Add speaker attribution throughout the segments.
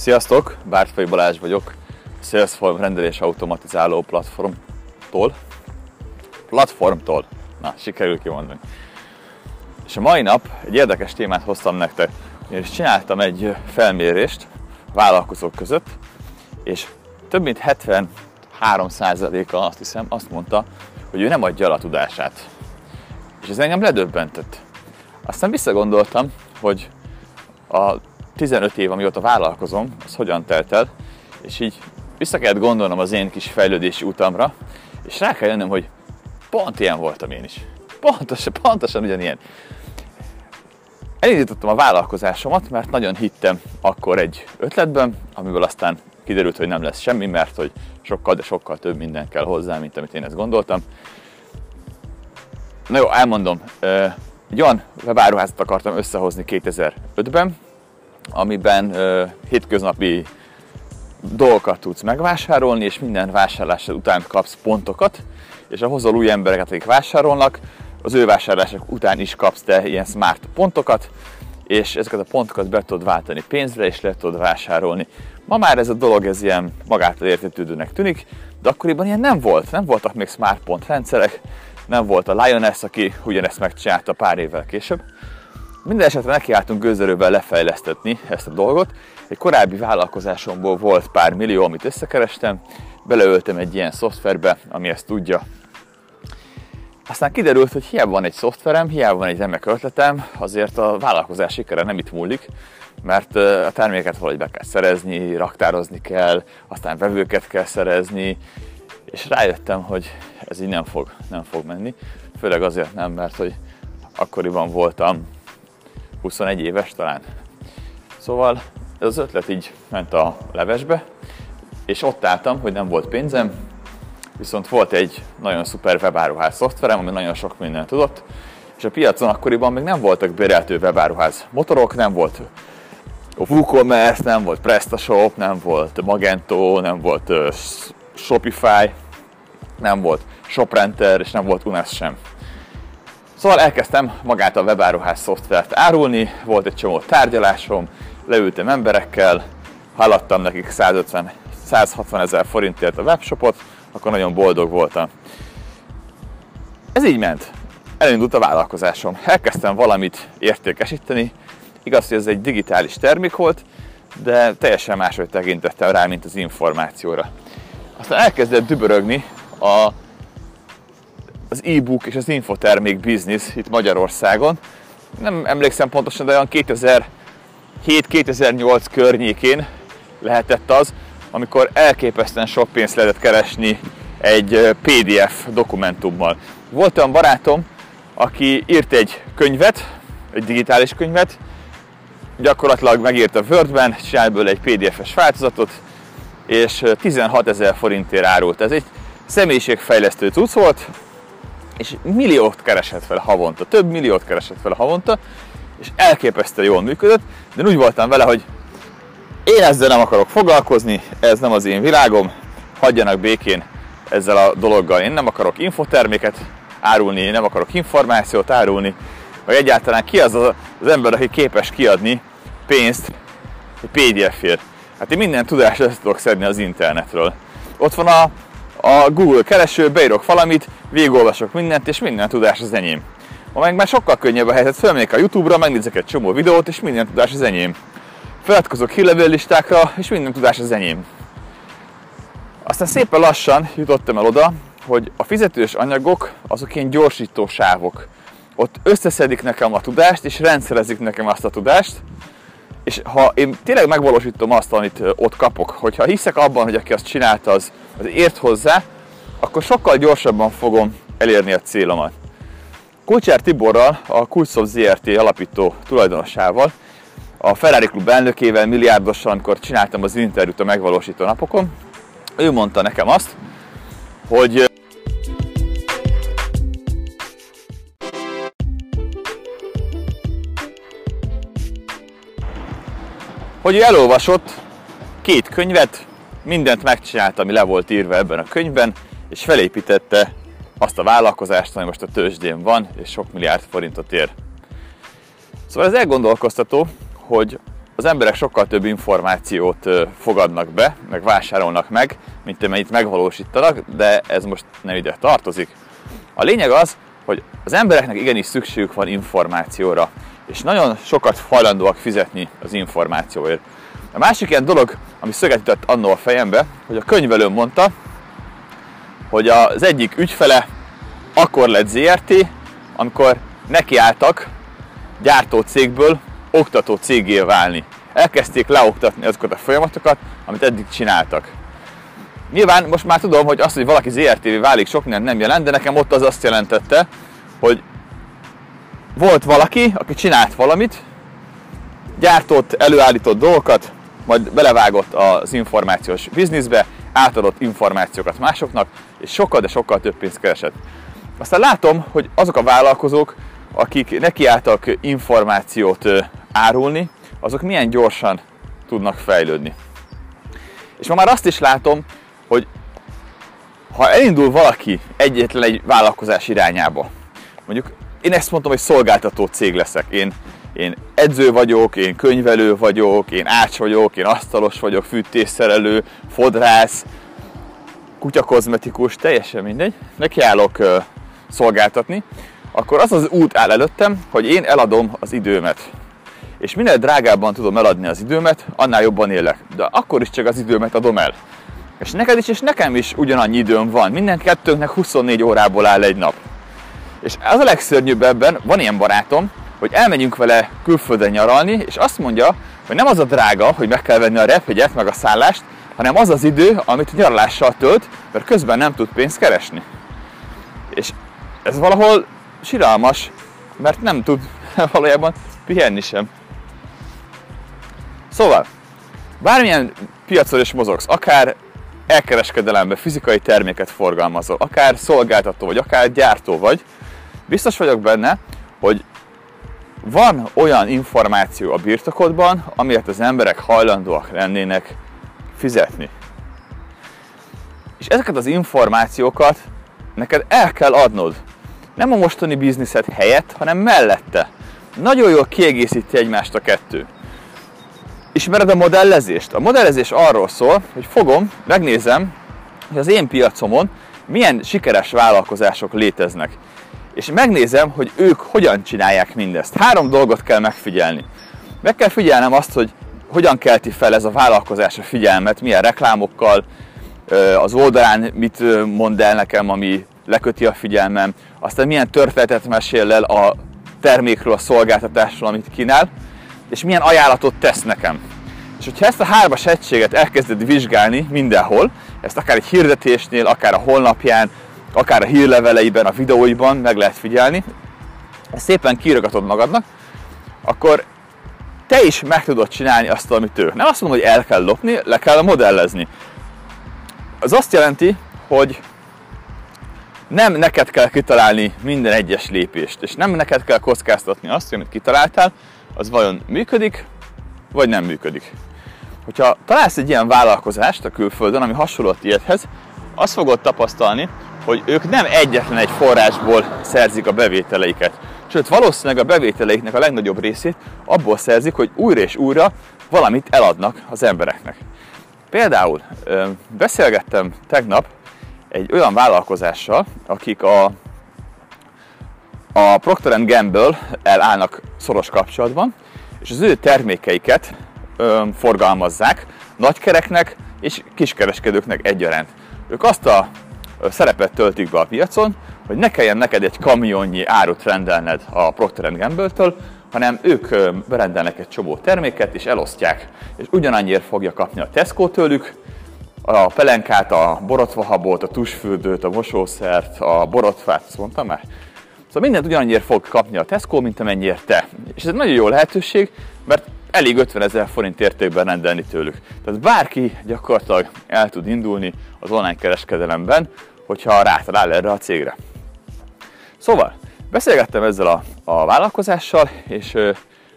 Speaker 1: Sziasztok, Bártfai Balázs vagyok, a Salesforce rendelés automatizáló platformtól. Platformtól. Na, sikerül kimondani. És a mai nap egy érdekes témát hoztam nektek, és csináltam egy felmérést vállalkozók között, és több mint 73%-a azt hiszem azt mondta, hogy ő nem adja el a tudását. És ez engem ledöbbentett. Aztán visszagondoltam, hogy a 15 év, amióta vállalkozom, az hogyan telt el, és így vissza kellett gondolnom az én kis fejlődési utamra, és rá kell jönnöm, hogy pont ilyen voltam én is. Pontosan, pontosan ugyanilyen. Elindítottam a vállalkozásomat, mert nagyon hittem akkor egy ötletben, amiből aztán kiderült, hogy nem lesz semmi, mert hogy sokkal, de sokkal több minden kell hozzá, mint amit én ezt gondoltam. Na jó, elmondom. Egy olyan webáruházat akartam összehozni 2005-ben, amiben hétköznapi dolgokat tudsz megvásárolni, és minden vásárlásod után kapsz pontokat, és a hozol új embereket, akik vásárolnak, az ő vásárlások után is kapsz te ilyen smart pontokat, és ezeket a pontokat be tudod váltani pénzre, és le tudod vásárolni. Ma már ez a dolog ez ilyen magától értetődőnek tűnik, de akkoriban ilyen nem volt, nem voltak még smart pont rendszerek, nem volt a Lioness, aki ugyanezt megcsinálta pár évvel később. Minden esetre nekiálltunk gőzerővel lefejlesztetni ezt a dolgot. Egy korábbi vállalkozásomból volt pár millió, amit összekerestem, beleöltem egy ilyen szoftverbe, ami ezt tudja. Aztán kiderült, hogy hiába van egy szoftverem, hiába van egy remek ötletem, azért a vállalkozás sikere nem itt múlik, mert a terméket valahogy be kell szerezni, raktározni kell, aztán vevőket kell szerezni, és rájöttem, hogy ez így nem fog, nem fog menni. Főleg azért nem, mert hogy akkoriban voltam 21 éves talán. Szóval ez az ötlet így ment a levesbe, és ott álltam, hogy nem volt pénzem, viszont volt egy nagyon szuper webáruház szoftverem, ami nagyon sok mindent tudott, és a piacon akkoriban még nem voltak béreltő webáruház motorok, nem volt WooCommerce, nem volt PrestaShop, nem volt Magento, nem volt Shopify, nem volt ShopRenter, és nem volt Unas sem. Szóval elkezdtem magát a webáruház szoftvert árulni, volt egy csomó tárgyalásom, leültem emberekkel, haladtam nekik 150 160 ezer forintért a webshopot, akkor nagyon boldog voltam. Ez így ment. Elindult a vállalkozásom. Elkezdtem valamit értékesíteni. Igaz, hogy ez egy digitális termék volt, de teljesen máshogy tekintettem rá, mint az információra. Aztán elkezdett dübörögni a az e-book és az infotermék biznisz itt Magyarországon. Nem emlékszem pontosan, de olyan 2007-2008 környékén lehetett az, amikor elképesztően sok pénzt lehetett keresni egy PDF dokumentummal. Volt olyan barátom, aki írt egy könyvet, egy digitális könyvet, gyakorlatilag megírta Wordben, csinált belőle egy PDF-es változatot, és 16 ezer forintért árult. Ez egy személyiségfejlesztő cucc volt, és milliót keresett fel havonta, több milliót keresett fel havonta, és elképesztően jól működött, de úgy voltam vele, hogy én ezzel nem akarok foglalkozni, ez nem az én világom, hagyjanak békén ezzel a dologgal. Én nem akarok infoterméket árulni, én nem akarok információt árulni, vagy egyáltalán ki az az ember, aki képes kiadni pénzt egy PDF-ért. Hát én minden tudást össze tudok szedni az internetről. Ott van a a Google kereső, beírok valamit, végigolvasok mindent, és minden tudás az enyém. Ma meg már sokkal könnyebb a helyzet, felmegyek a Youtube-ra, megnézek egy csomó videót, és minden tudás az enyém. Feladkozok hírlevéllistákra, és minden tudás az enyém. Aztán szépen lassan jutottam el oda, hogy a fizetős anyagok azok ilyen gyorsító sávok. Ott összeszedik nekem a tudást, és rendszerezik nekem azt a tudást, és ha én tényleg megvalósítom azt, amit ott kapok, hogyha hiszek abban, hogy aki azt csinálta, az, az ért hozzá, akkor sokkal gyorsabban fogom elérni a célomat. Kulcsár Tiborral, a Kulcsov ZRT alapító tulajdonosával, a Ferrari Klub elnökével, milliárdossal, amikor csináltam az interjút a megvalósító napokon, ő mondta nekem azt, hogy hogy ő elolvasott két könyvet, mindent megcsinált, ami le volt írva ebben a könyvben, és felépítette azt a vállalkozást, ami most a tőzsdén van, és sok milliárd forintot ér. Szóval ez elgondolkoztató, hogy az emberek sokkal több információt fogadnak be, meg vásárolnak meg, mint amennyit megvalósítanak, de ez most nem ide tartozik. A lényeg az, hogy az embereknek igenis szükségük van információra, és nagyon sokat hajlandóak fizetni az információért. A másik ilyen dolog, ami szöget ütött annó a fejembe, hogy a könyvelő mondta, hogy az egyik ügyfele akkor lett ZRT, amikor nekiálltak gyártó cégből oktató cégé válni. Elkezdték leoktatni azokat a folyamatokat, amit eddig csináltak. Nyilván most már tudom, hogy az, hogy valaki ZRT válik, sok mindent nem jelent, de nekem ott az azt jelentette, hogy volt valaki, aki csinált valamit, gyártott, előállított dolgokat, majd belevágott az információs bizniszbe, átadott információkat másoknak, és sokkal, de sokkal több pénzt keresett. Aztán látom, hogy azok a vállalkozók, akik nekiálltak információt árulni, azok milyen gyorsan tudnak fejlődni. És ma már azt is látom, hogy ha elindul valaki egyetlen egy vállalkozás irányába, mondjuk én ezt mondtam, hogy szolgáltató cég leszek, én, én edző vagyok, én könyvelő vagyok, én ács vagyok, én asztalos vagyok, fűtésszerelő, fodrász, kutyakozmetikus, teljesen mindegy, nekiállok uh, szolgáltatni, akkor az az út áll előttem, hogy én eladom az időmet. És minél drágábban tudom eladni az időmet, annál jobban élek. De akkor is csak az időmet adom el. És neked is, és nekem is ugyanannyi időm van. Minden kettőnknek 24 órából áll egy nap. És az a legszörnyűbb ebben, van ilyen barátom, hogy elmegyünk vele külföldön nyaralni, és azt mondja, hogy nem az a drága, hogy meg kell venni a repjegyet, meg a szállást, hanem az az idő, amit nyaralással tölt, mert közben nem tud pénzt keresni. És ez valahol siralmas, mert nem tud valójában pihenni sem. Szóval, bármilyen piacon is mozogsz, akár elkereskedelembe fizikai terméket forgalmazol, akár szolgáltató vagy, akár gyártó vagy, biztos vagyok benne, hogy van olyan információ a birtokodban, amiért az emberek hajlandóak lennének fizetni. És ezeket az információkat neked el kell adnod nem a mostani bizniszed helyett, hanem mellette. Nagyon jól kiegészíti egymást a kettő. Ismered a modellezést? A modellezés arról szól, hogy fogom, megnézem, hogy az én piacomon milyen sikeres vállalkozások léteznek. És megnézem, hogy ők hogyan csinálják mindezt. Három dolgot kell megfigyelni. Meg kell figyelnem azt, hogy hogyan kelti fel ez a vállalkozás a figyelmet, milyen reklámokkal, az oldalán mit mond el nekem, ami leköti a figyelmem, aztán milyen történetet mesél el a termékről, a szolgáltatásról, amit kínál, és milyen ajánlatot tesz nekem. És hogyha ezt a hármas egységet elkezded vizsgálni mindenhol, ezt akár egy hirdetésnél, akár a honlapján, akár a hírleveleiben, a videóiban meg lehet figyelni, ezt szépen kirogatod magadnak, akkor te is meg tudod csinálni azt, amit ő. Nem azt mondom, hogy el kell lopni, le kell modellezni. Az azt jelenti, hogy nem neked kell kitalálni minden egyes lépést, és nem neked kell kockáztatni azt, hogy amit kitaláltál, az vajon működik, vagy nem működik. Hogyha találsz egy ilyen vállalkozást a külföldön, ami hasonló a tiédhez, azt fogod tapasztalni, hogy ők nem egyetlen egy forrásból szerzik a bevételeiket. Sőt, valószínűleg a bevételeiknek a legnagyobb részét abból szerzik, hogy újra és újra valamit eladnak az embereknek. Például beszélgettem tegnap egy olyan vállalkozással, akik a, a Procter Gamble el állnak szoros kapcsolatban, és az ő termékeiket forgalmazzák nagykereknek és kiskereskedőknek egyaránt. Ők azt a szerepet töltik be a piacon, hogy ne kelljen neked egy kamionnyi árut rendelned a Procter Gamble-től, hanem ők berendelnek egy csomó terméket és elosztják. És ugyanannyiért fogja kapni a Tesco tőlük, a pelenkát, a borotvahabot, a tusfürdőt, a mosószert, a borotfát, azt mondtam már? Szóval mindent ugyanannyiért fog kapni a Tesco, mint amennyiért te. És ez egy nagyon jó lehetőség, mert elég 50 ezer forint értékben rendelni tőlük. Tehát bárki gyakorlatilag el tud indulni az online kereskedelemben, hogyha rátalál erre a cégre. Szóval, beszélgettem ezzel a, a vállalkozással, és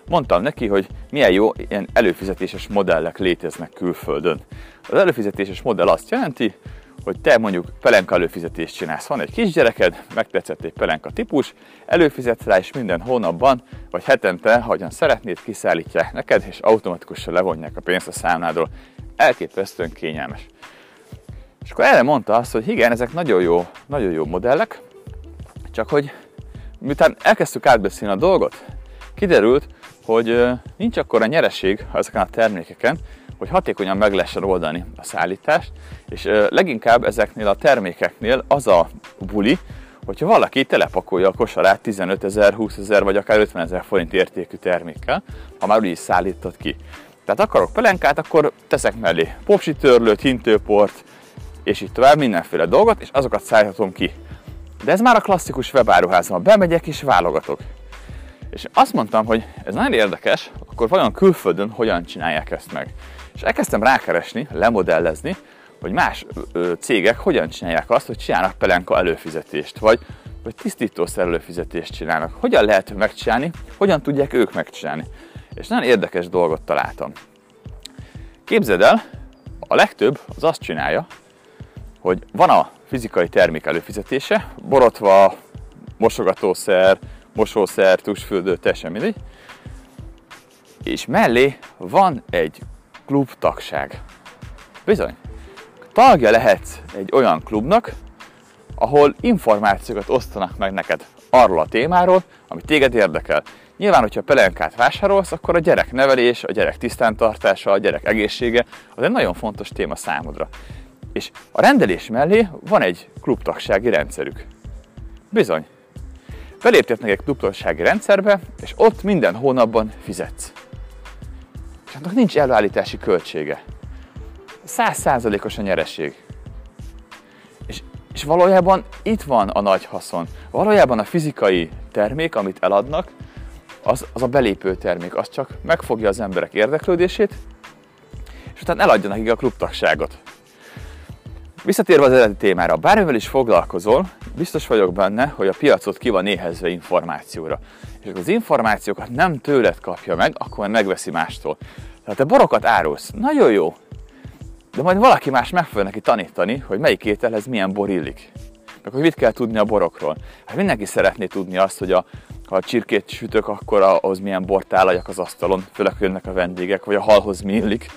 Speaker 1: mondtam neki, hogy milyen jó ilyen előfizetéses modellek léteznek külföldön. Az előfizetéses modell azt jelenti, hogy te mondjuk pelenka előfizetést csinálsz. Van egy kisgyereked, megtetszett egy pelenka típus, előfizetsz rá, és minden hónapban, vagy hetente, hogyan szeretnéd, kiszállítják neked, és automatikusan levonják a pénzt a számládról. Elképesztően kényelmes. És akkor erre mondta azt, hogy igen, ezek nagyon jó, nagyon jó modellek, csak hogy miután elkezdtük átbeszélni a dolgot, kiderült, hogy nincs akkor a nyereség ezeken a termékeken, hogy hatékonyan meg lehessen oldani a szállítást, és leginkább ezeknél a termékeknél az a buli, hogyha valaki telepakolja a kosarát 15 ezer, 20 ezer vagy akár 50 ezer forint értékű termékkel, ha már úgy is szállítod ki. Tehát akarok pelenkát, akkor teszek mellé popsitörlőt, hintőport, és így tovább mindenféle dolgot, és azokat szállíthatom ki. De ez már a klasszikus webáruházban. Bemegyek és válogatok. És azt mondtam, hogy ez nagyon érdekes, akkor vajon külföldön hogyan csinálják ezt meg. És elkezdtem rákeresni, lemodellezni, hogy más cégek hogyan csinálják azt, hogy csinálnak pelenka előfizetést, vagy, vagy tisztítószer előfizetést csinálnak. Hogyan lehet megcsinálni, hogyan tudják ők megcsinálni. És nagyon érdekes dolgot találtam. Képzeld el, a legtöbb az azt csinálja, hogy van a fizikai termék előfizetése, borotva, mosogatószer, mosószer, tusfürdő, teljesen mindegy, és mellé van egy klub tagság. Bizony. Tagja lehetsz egy olyan klubnak, ahol információkat osztanak meg neked arról a témáról, ami téged érdekel. Nyilván, hogyha pelenkát vásárolsz, akkor a gyerek nevelés, a gyerek tisztántartása, a gyerek egészsége az egy nagyon fontos téma számodra. És a rendelés mellé van egy klubtagsági rendszerük. Bizony. Beléptetnek egy klubtagsági rendszerbe, és ott minden hónapban fizetsz. És annak nincs előállítási költsége. Százszázalékos a nyereség. És, és valójában itt van a nagy haszon. Valójában a fizikai termék, amit eladnak, az, az a belépő termék, az csak megfogja az emberek érdeklődését, és utána eladja nekik a klubtagságot. Visszatérve az eredeti témára, bármivel is foglalkozol, biztos vagyok benne, hogy a piacot ki van néhezve információra. És az információkat nem tőled kapja meg, akkor megveszi mástól. Tehát te borokat árulsz, nagyon jó, de majd valaki más meg fog neki tanítani, hogy melyik ételhez milyen bor illik. Meg hogy mit kell tudni a borokról. Hát mindenki szeretné tudni azt, hogy a, ha a csirkét sütök, akkor ahhoz milyen bort állaljak az asztalon, főleg jönnek a vendégek, vagy a halhoz mi illik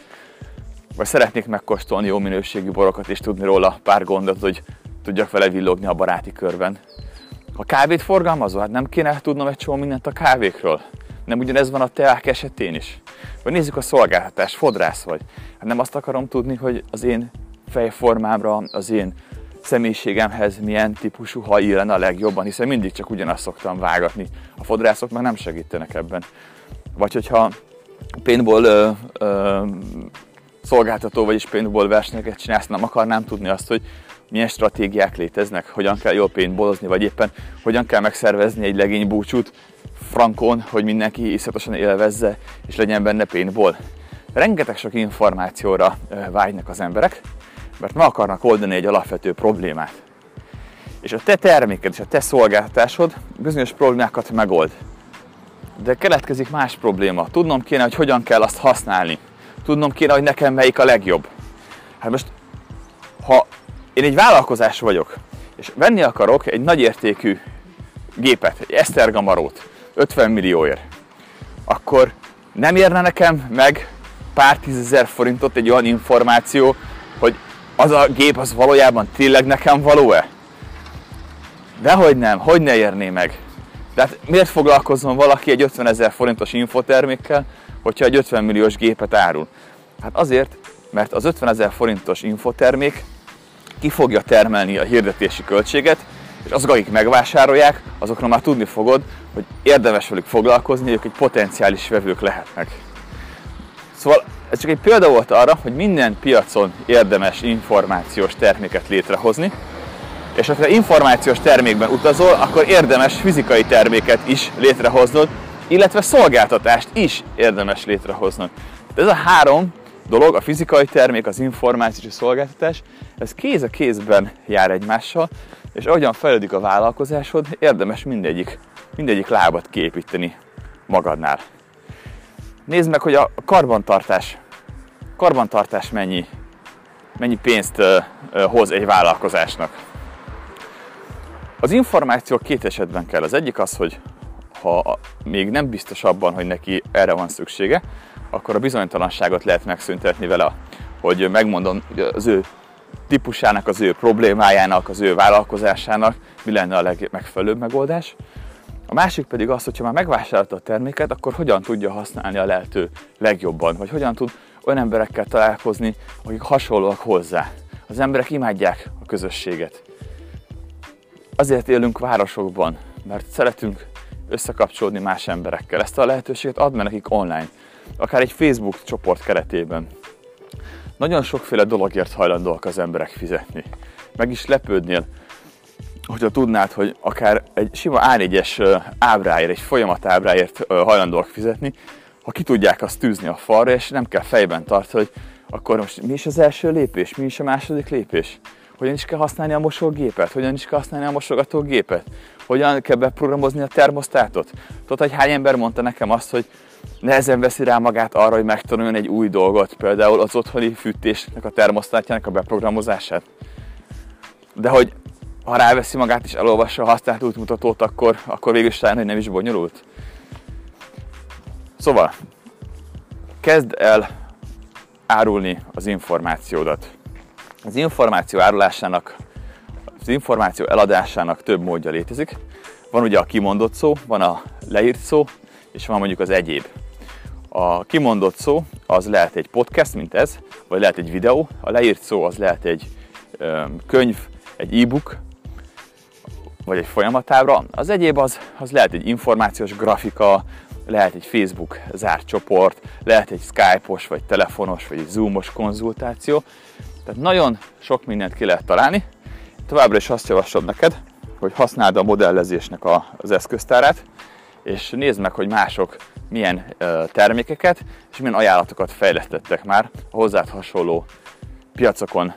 Speaker 1: vagy szeretnék megkóstolni jó minőségű borokat és tudni róla pár gondot, hogy tudjak vele villogni a baráti körben. Ha kávét forgalmazol, hát nem kéne tudnom egy csomó mindent a kávékról. Nem ugyanez van a teák esetén is. Vagy nézzük a szolgáltatás, fodrász vagy. Hát nem azt akarom tudni, hogy az én fejformámra, az én személyiségemhez milyen típusú haj illene a legjobban, hiszen mindig csak ugyanazt szoktam vágatni. A fodrászok meg nem segítenek ebben. Vagy hogyha paintball ö, ö, szolgáltató, vagyis paintball versenyeket csinálsz, nem akarnám tudni azt, hogy milyen stratégiák léteznek, hogyan kell jól paintballozni, vagy éppen hogyan kell megszervezni egy legény búcsút frankon, hogy mindenki iszatosan élvezze, és legyen benne paintball. Rengeteg sok információra vágynak az emberek, mert meg akarnak oldani egy alapvető problémát. És a te terméked és a te szolgáltatásod bizonyos problémákat megold. De keletkezik más probléma. Tudnom kéne, hogy hogyan kell azt használni tudnom kéne, hogy nekem melyik a legjobb. Hát most, ha én egy vállalkozás vagyok, és venni akarok egy nagyértékű gépet, egy Esztergamarót, 50 millióért, akkor nem érne nekem meg pár tízezer forintot egy olyan információ, hogy az a gép az valójában tényleg nekem való-e? Dehogy nem, hogy ne érné meg? De hát miért foglalkozom valaki egy 50 ezer forintos infotermékkel, hogyha egy 50 milliós gépet árul? Hát azért, mert az 50 ezer forintos infotermék ki fogja termelni a hirdetési költséget, és azok, akik megvásárolják, azokról már tudni fogod, hogy érdemes velük foglalkozni, ők egy potenciális vevők lehetnek. Szóval ez csak egy példa volt arra, hogy minden piacon érdemes információs terméket létrehozni, és ha információs termékben utazol, akkor érdemes fizikai terméket is létrehoznod, illetve szolgáltatást is érdemes létrehoznod. Ez a három dolog, a fizikai termék, az információs szolgáltatás, ez kéz a kézben jár egymással, és ahogyan fejlődik a vállalkozásod, érdemes mindegyik, mindegyik lábat kiépíteni magadnál. Nézd meg, hogy a karbantartás, karbantartás mennyi mennyi pénzt hoz egy vállalkozásnak. Az információ két esetben kell. Az egyik az, hogy ha még nem biztos abban, hogy neki erre van szüksége, akkor a bizonytalanságot lehet megszüntetni vele, hogy megmondom az ő típusának, az ő problémájának, az ő vállalkozásának mi lenne a legmegfelelőbb megoldás. A másik pedig az, hogyha már megvásárolta a terméket, akkor hogyan tudja használni a lehető legjobban, vagy hogyan tud olyan emberekkel találkozni, akik hasonlóak hozzá. Az emberek imádják a közösséget. Azért élünk városokban, mert szeretünk összekapcsolódni más emberekkel. Ezt a lehetőséget ad nekik online, akár egy Facebook csoport keretében. Nagyon sokféle dologért hajlandóak az emberek fizetni. Meg is lepődnél, hogyha tudnád, hogy akár egy sima A4-es ábráért, egy folyamat ábráért hajlandóak fizetni, ha ki tudják azt tűzni a falra, és nem kell fejben tartani, hogy akkor most mi is az első lépés, mi is a második lépés, hogyan is kell használni a mosógépet, hogyan is kell használni a mosogatógépet, hogyan kell beprogramozni a termosztátot. Tudod, hogy hány ember mondta nekem azt, hogy nehezen veszi rá magát arra, hogy megtanuljon egy új dolgot, például az otthoni fűtésnek a termosztátjának a beprogramozását. De hogy ha ráveszi magát és elolvassa a használt útmutatót, akkor, akkor végül is hogy nem is bonyolult. Szóval, kezd el árulni az információdat. Az információ árulásának, az információ eladásának több módja létezik. Van ugye a kimondott szó, van a leírt szó, és van mondjuk az egyéb. A kimondott szó az lehet egy podcast, mint ez, vagy lehet egy videó, a leírt szó az lehet egy könyv, egy e-book, vagy egy folyamatábra. Az egyéb az, az lehet egy információs grafika, lehet egy Facebook zárt csoport, lehet egy Skype-os, vagy telefonos, vagy egy Zoomos konzultáció. Tehát nagyon sok mindent ki lehet találni. Továbbra is azt javaslom neked, hogy használd a modellezésnek az eszköztárát, és nézd meg, hogy mások milyen termékeket és milyen ajánlatokat fejlesztettek már a hozzád hasonló piacokon.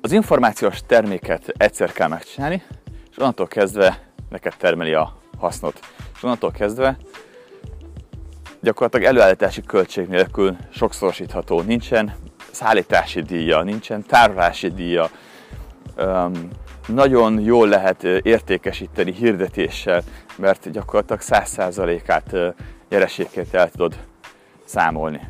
Speaker 1: Az információs terméket egyszer kell megcsinálni, és onnantól kezdve neked termeli a hasznot. És onnantól kezdve gyakorlatilag előállítási költség nélkül sokszorosítható. Nincsen szállítási díja, nincsen tárolási díja, nagyon jól lehet értékesíteni hirdetéssel, mert gyakorlatilag 100%-át nyereségként el tudod számolni.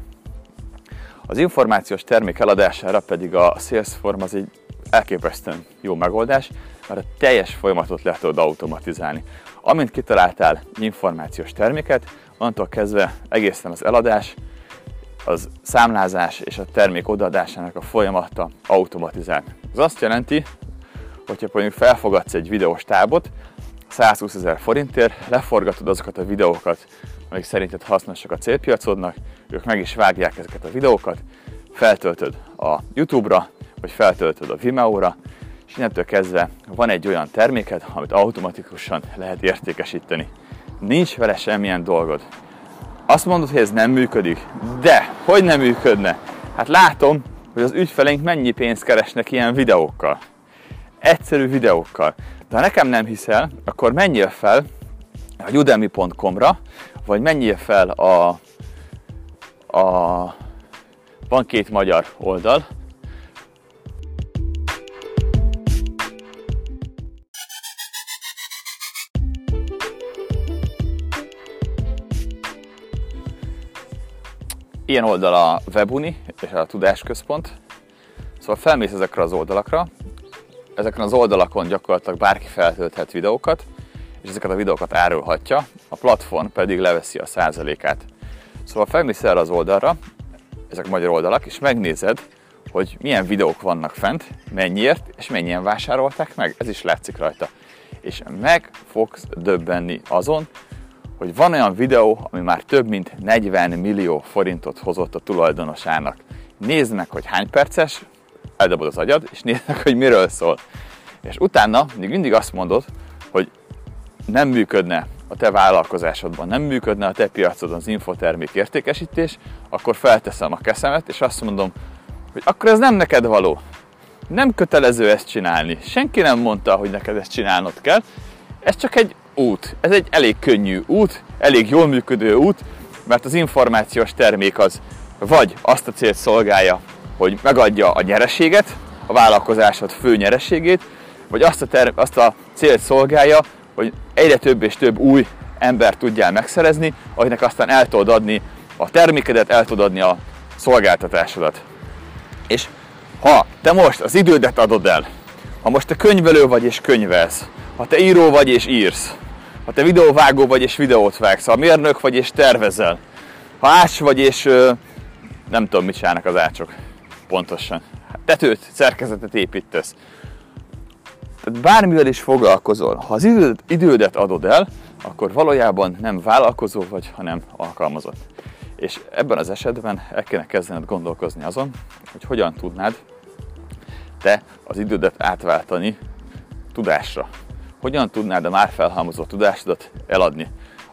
Speaker 1: Az információs termék eladására pedig a Salesforce az egy elképesztően jó megoldás, mert a teljes folyamatot le tudod automatizálni. Amint kitaláltál információs terméket, onnantól kezdve egészen az eladás, az számlázás és a termék odaadásának a folyamata automatizált. Ez azt jelenti, hogyha mondjuk felfogadsz egy videós tábot, 120 ezer forintért, leforgatod azokat a videókat, amik szerinted hasznosak a célpiacodnak, ők meg is vágják ezeket a videókat, feltöltöd a YouTube-ra, vagy feltöltöd a Vimeo-ra, és innentől kezdve van egy olyan terméked, amit automatikusan lehet értékesíteni. Nincs vele semmilyen dolgod. Azt mondod, hogy ez nem működik, de hogy nem működne? Hát látom, hogy az ügyfeleink mennyi pénzt keresnek ilyen videókkal egyszerű videókkal. De ha nekem nem hiszel, akkor menjél fel a udemy.com-ra, vagy menjél fel a, a van két magyar oldal, Ilyen oldal a Webuni és a Tudásközpont. Szóval felmész ezekre az oldalakra, ezeken az oldalakon gyakorlatilag bárki feltölthet videókat, és ezeket a videókat árulhatja, a platform pedig leveszi a százalékát. Szóval felmész erre az oldalra, ezek magyar oldalak, és megnézed, hogy milyen videók vannak fent, mennyiért, és mennyien vásárolták meg, ez is látszik rajta. És meg fogsz döbbenni azon, hogy van olyan videó, ami már több mint 40 millió forintot hozott a tulajdonosának. Nézd meg, hogy hány perces, eldobod az agyad, és nézd meg, hogy miről szól. És utána még mindig azt mondod, hogy nem működne a te vállalkozásodban, nem működne a te piacodon az infotermék értékesítés, akkor felteszem a keszemet, és azt mondom, hogy akkor ez nem neked való. Nem kötelező ezt csinálni. Senki nem mondta, hogy neked ezt csinálnod kell. Ez csak egy út. Ez egy elég könnyű út, elég jól működő út, mert az információs termék az vagy azt a célt szolgálja, hogy megadja a nyereséget, a vállalkozásod fő nyereségét, vagy azt a, ter- azt a célt szolgálja, hogy egyre több és több új ember tudjál megszerezni, akinek aztán el tudod adni a termékedet, el tudod adni a szolgáltatásodat. És ha te most az idődet adod el, ha most te könyvelő vagy és könyvelsz, ha te író vagy és írsz, ha te videóvágó vagy és videót vágsz, ha mérnök vagy és tervezel, ha ács vagy és nem tudom mit csinálnak az ácsok pontosan. Tetőt, szerkezetet építesz. Tehát bármivel is foglalkozol, ha az idődet adod el, akkor valójában nem vállalkozó vagy, hanem alkalmazott. És ebben az esetben el kéne kezdened gondolkozni azon, hogy hogyan tudnád te az idődet átváltani tudásra. Hogyan tudnád a már felhalmozott tudásodat eladni.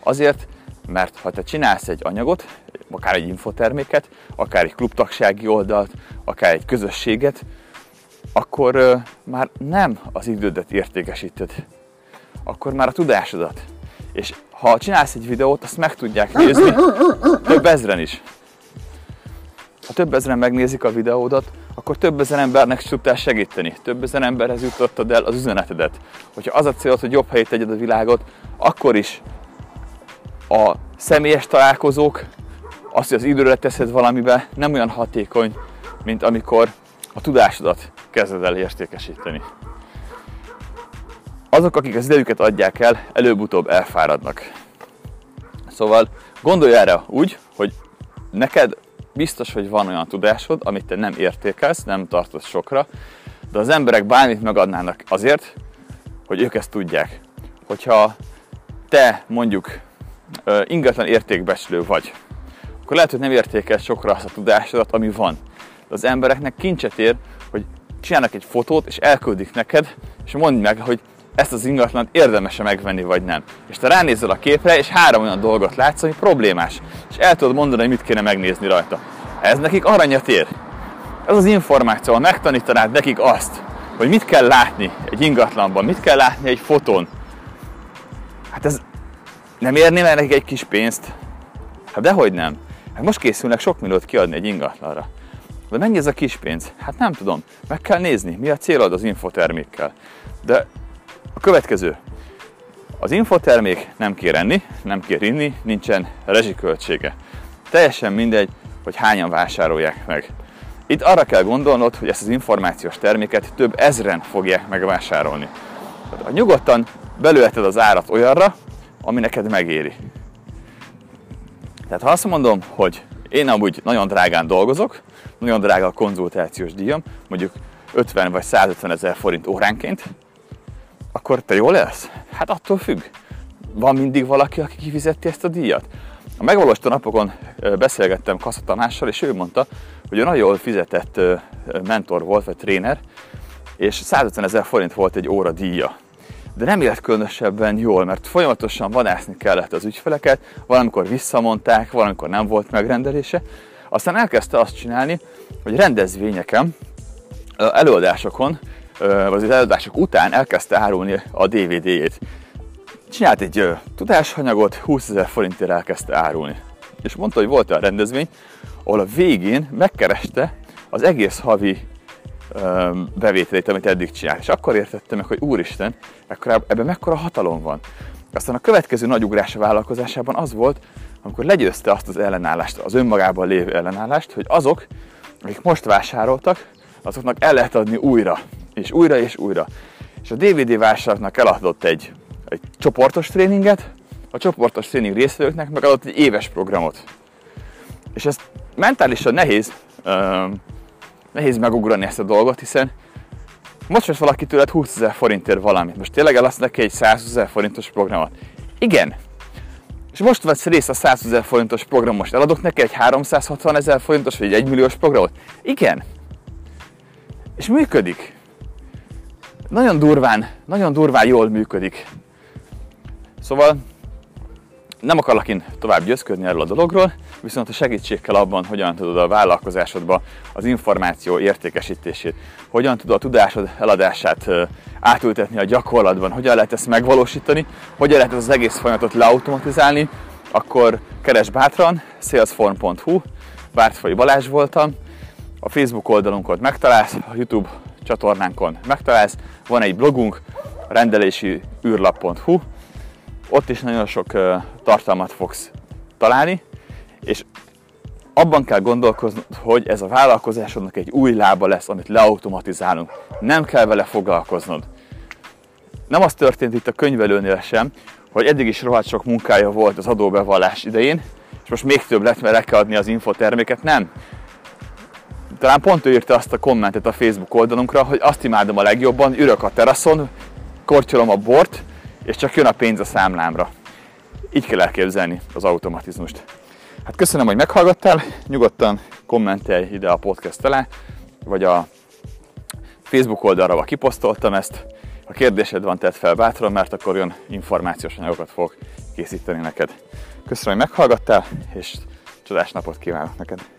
Speaker 1: Azért, mert ha te csinálsz egy anyagot, akár egy infoterméket, akár egy klubtagsági oldalt, akár egy közösséget, akkor ö, már nem az idődet értékesíted, akkor már a tudásodat. És ha csinálsz egy videót, azt meg tudják nézni több ezren is. Ha több ezren megnézik a videódat, akkor több ezer embernek tudtál segíteni, több ezer emberhez jutottad el az üzenetedet. Hogyha az a célod, hogy jobb helyét tegyed a világot, akkor is a személyes találkozók, azt, hogy az időre teszed valamibe, nem olyan hatékony, mint amikor a tudásodat kezded el értékesíteni. Azok, akik az idejüket adják el, előbb-utóbb elfáradnak. Szóval gondolj erre úgy, hogy neked biztos, hogy van olyan tudásod, amit te nem értékelsz, nem tartasz sokra, de az emberek bármit megadnának azért, hogy ők ezt tudják. Hogyha te mondjuk ingatlan értékbeslő vagy, akkor lehet, hogy nem értékel sokra azt a tudásodat, ami van. De az embereknek kincset ér, hogy csinálnak egy fotót, és elküldik neked, és mondd meg, hogy ezt az ingatlant érdemes-e megvenni, vagy nem. És te ránézel a képre, és három olyan dolgot látsz, ami problémás. És el tudod mondani, hogy mit kéne megnézni rajta. Ez nekik aranyat ér. Ez az információ, megtanítanád nekik azt, hogy mit kell látni egy ingatlanban, mit kell látni egy fotón. Hát ez nem érné meg nekik egy kis pénzt? Hát dehogy nem. Hát most készülnek sok milliót kiadni egy ingatlanra. De mennyi ez a kis pénz? Hát nem tudom. Meg kell nézni, mi a célod az infotermékkel. De a következő. Az infotermék nem kér enni, nem kér inni, nincsen rezsiköltsége. Teljesen mindegy, hogy hányan vásárolják meg. Itt arra kell gondolnod, hogy ezt az információs terméket több ezren fogják megvásárolni. Tehát nyugodtan belőheted az árat olyanra, ami neked megéri. Tehát ha azt mondom, hogy én amúgy nagyon drágán dolgozok, nagyon drága a konzultációs díjam, mondjuk 50 vagy 150 ezer forint óránként, akkor te jól lesz? Hát attól függ. Van mindig valaki, aki kifizeti ezt a díjat? A megvalósító napokon beszélgettem Kassa Tamással, és ő mondta, hogy ő nagyon jól fizetett mentor volt, vagy tréner, és 150 ezer forint volt egy óra díja de nem élt különösebben jól, mert folyamatosan vadászni kellett az ügyfeleket, valamikor visszamondták, valamikor nem volt megrendelése. Aztán elkezdte azt csinálni, hogy rendezvényeken, előadásokon, vagy az előadások után elkezdte árulni a DVD-jét. Csinált egy tudásanyagot, 20 ezer forintért elkezdte árulni. És mondta, hogy volt olyan rendezvény, ahol a végén megkereste az egész havi bevételét, amit eddig csinált. És akkor értettem meg, hogy úristen, ebben mekkora hatalom van. Aztán a következő nagy ugrás a vállalkozásában az volt, amikor legyőzte azt az ellenállást, az önmagában lévő ellenállást, hogy azok, akik most vásároltak, azoknak el lehet adni újra, és újra és újra. És a DVD vásároknak eladott egy, egy csoportos tréninget, a csoportos tréning résztvevőknek megadott egy éves programot. És ez mentálisan nehéz, nehéz megugrani ezt a dolgot, hiszen most vesz valaki tőled 20 ezer forintért valamit. Most tényleg eladsz neki egy 100 ezer forintos programot? Igen. És most vesz részt a 100 ezer forintos program, eladok neki egy 360 ezer forintos vagy egy 1 milliós programot? Igen. És működik. Nagyon durván, nagyon durván jól működik. Szóval nem akarlak én tovább győzködni erről a dologról, viszont a segítség kell abban, hogyan tudod a vállalkozásodba az információ értékesítését, hogyan tudod a tudásod eladását átültetni a gyakorlatban, hogyan lehet ezt megvalósítani, hogyan lehet az egész folyamatot leautomatizálni, akkor keres bátran salesform.hu, Bártfai Balázs voltam. A Facebook oldalunkon megtalálsz, a YouTube csatornánkon megtalálsz. Van egy blogunk, rendelési űrlap.hu. Ott is nagyon sok tartalmat fogsz találni, és abban kell gondolkoznod, hogy ez a vállalkozásodnak egy új lába lesz, amit leautomatizálunk. Nem kell vele foglalkoznod. Nem az történt itt a könyvelőnél sem, hogy eddig is rohadt sok munkája volt az adóbevallás idején, és most még több lett, mert le kell adni az infoterméket. Nem. Talán pont ő írta azt a kommentet a Facebook oldalunkra, hogy azt imádom a legjobban, ürök a teraszon, kortyolom a bort, és csak jön a pénz a számlámra. Így kell elképzelni az automatizmust. Hát köszönöm, hogy meghallgattál, nyugodtan kommentelj ide a podcast alá, vagy a Facebook oldalra, ahol kiposztoltam ezt. Ha kérdésed van, tedd fel bátran, mert akkor olyan információs anyagokat fogok készíteni neked. Köszönöm, hogy meghallgattál, és csodás napot kívánok neked!